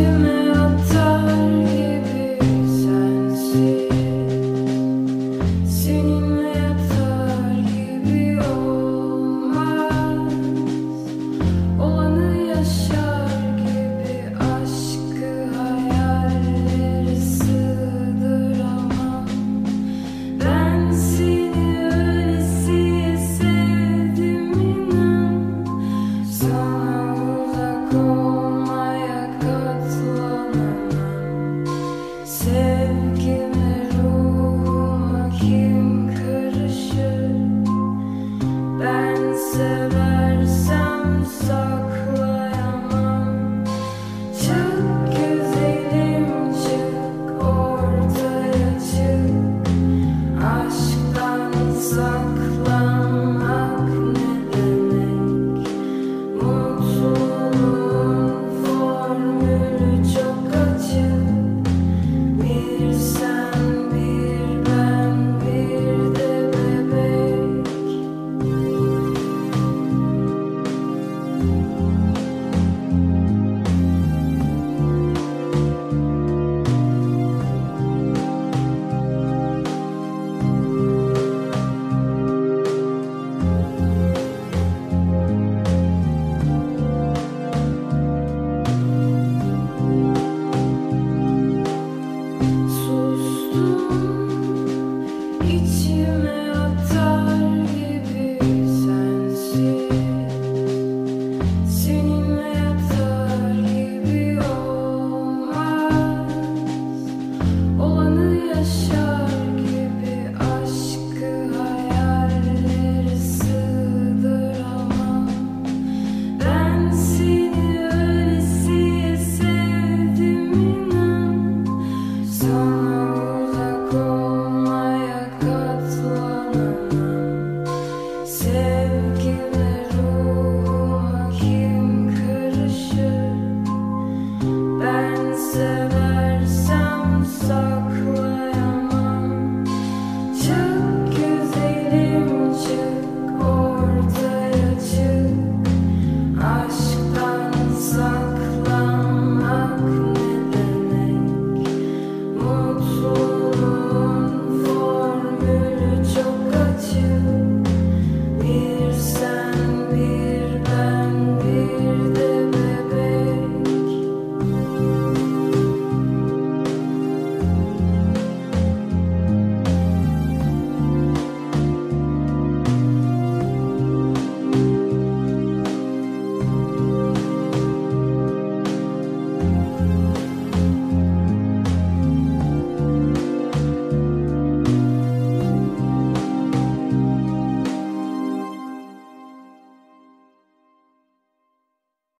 you melt seversem saklayamam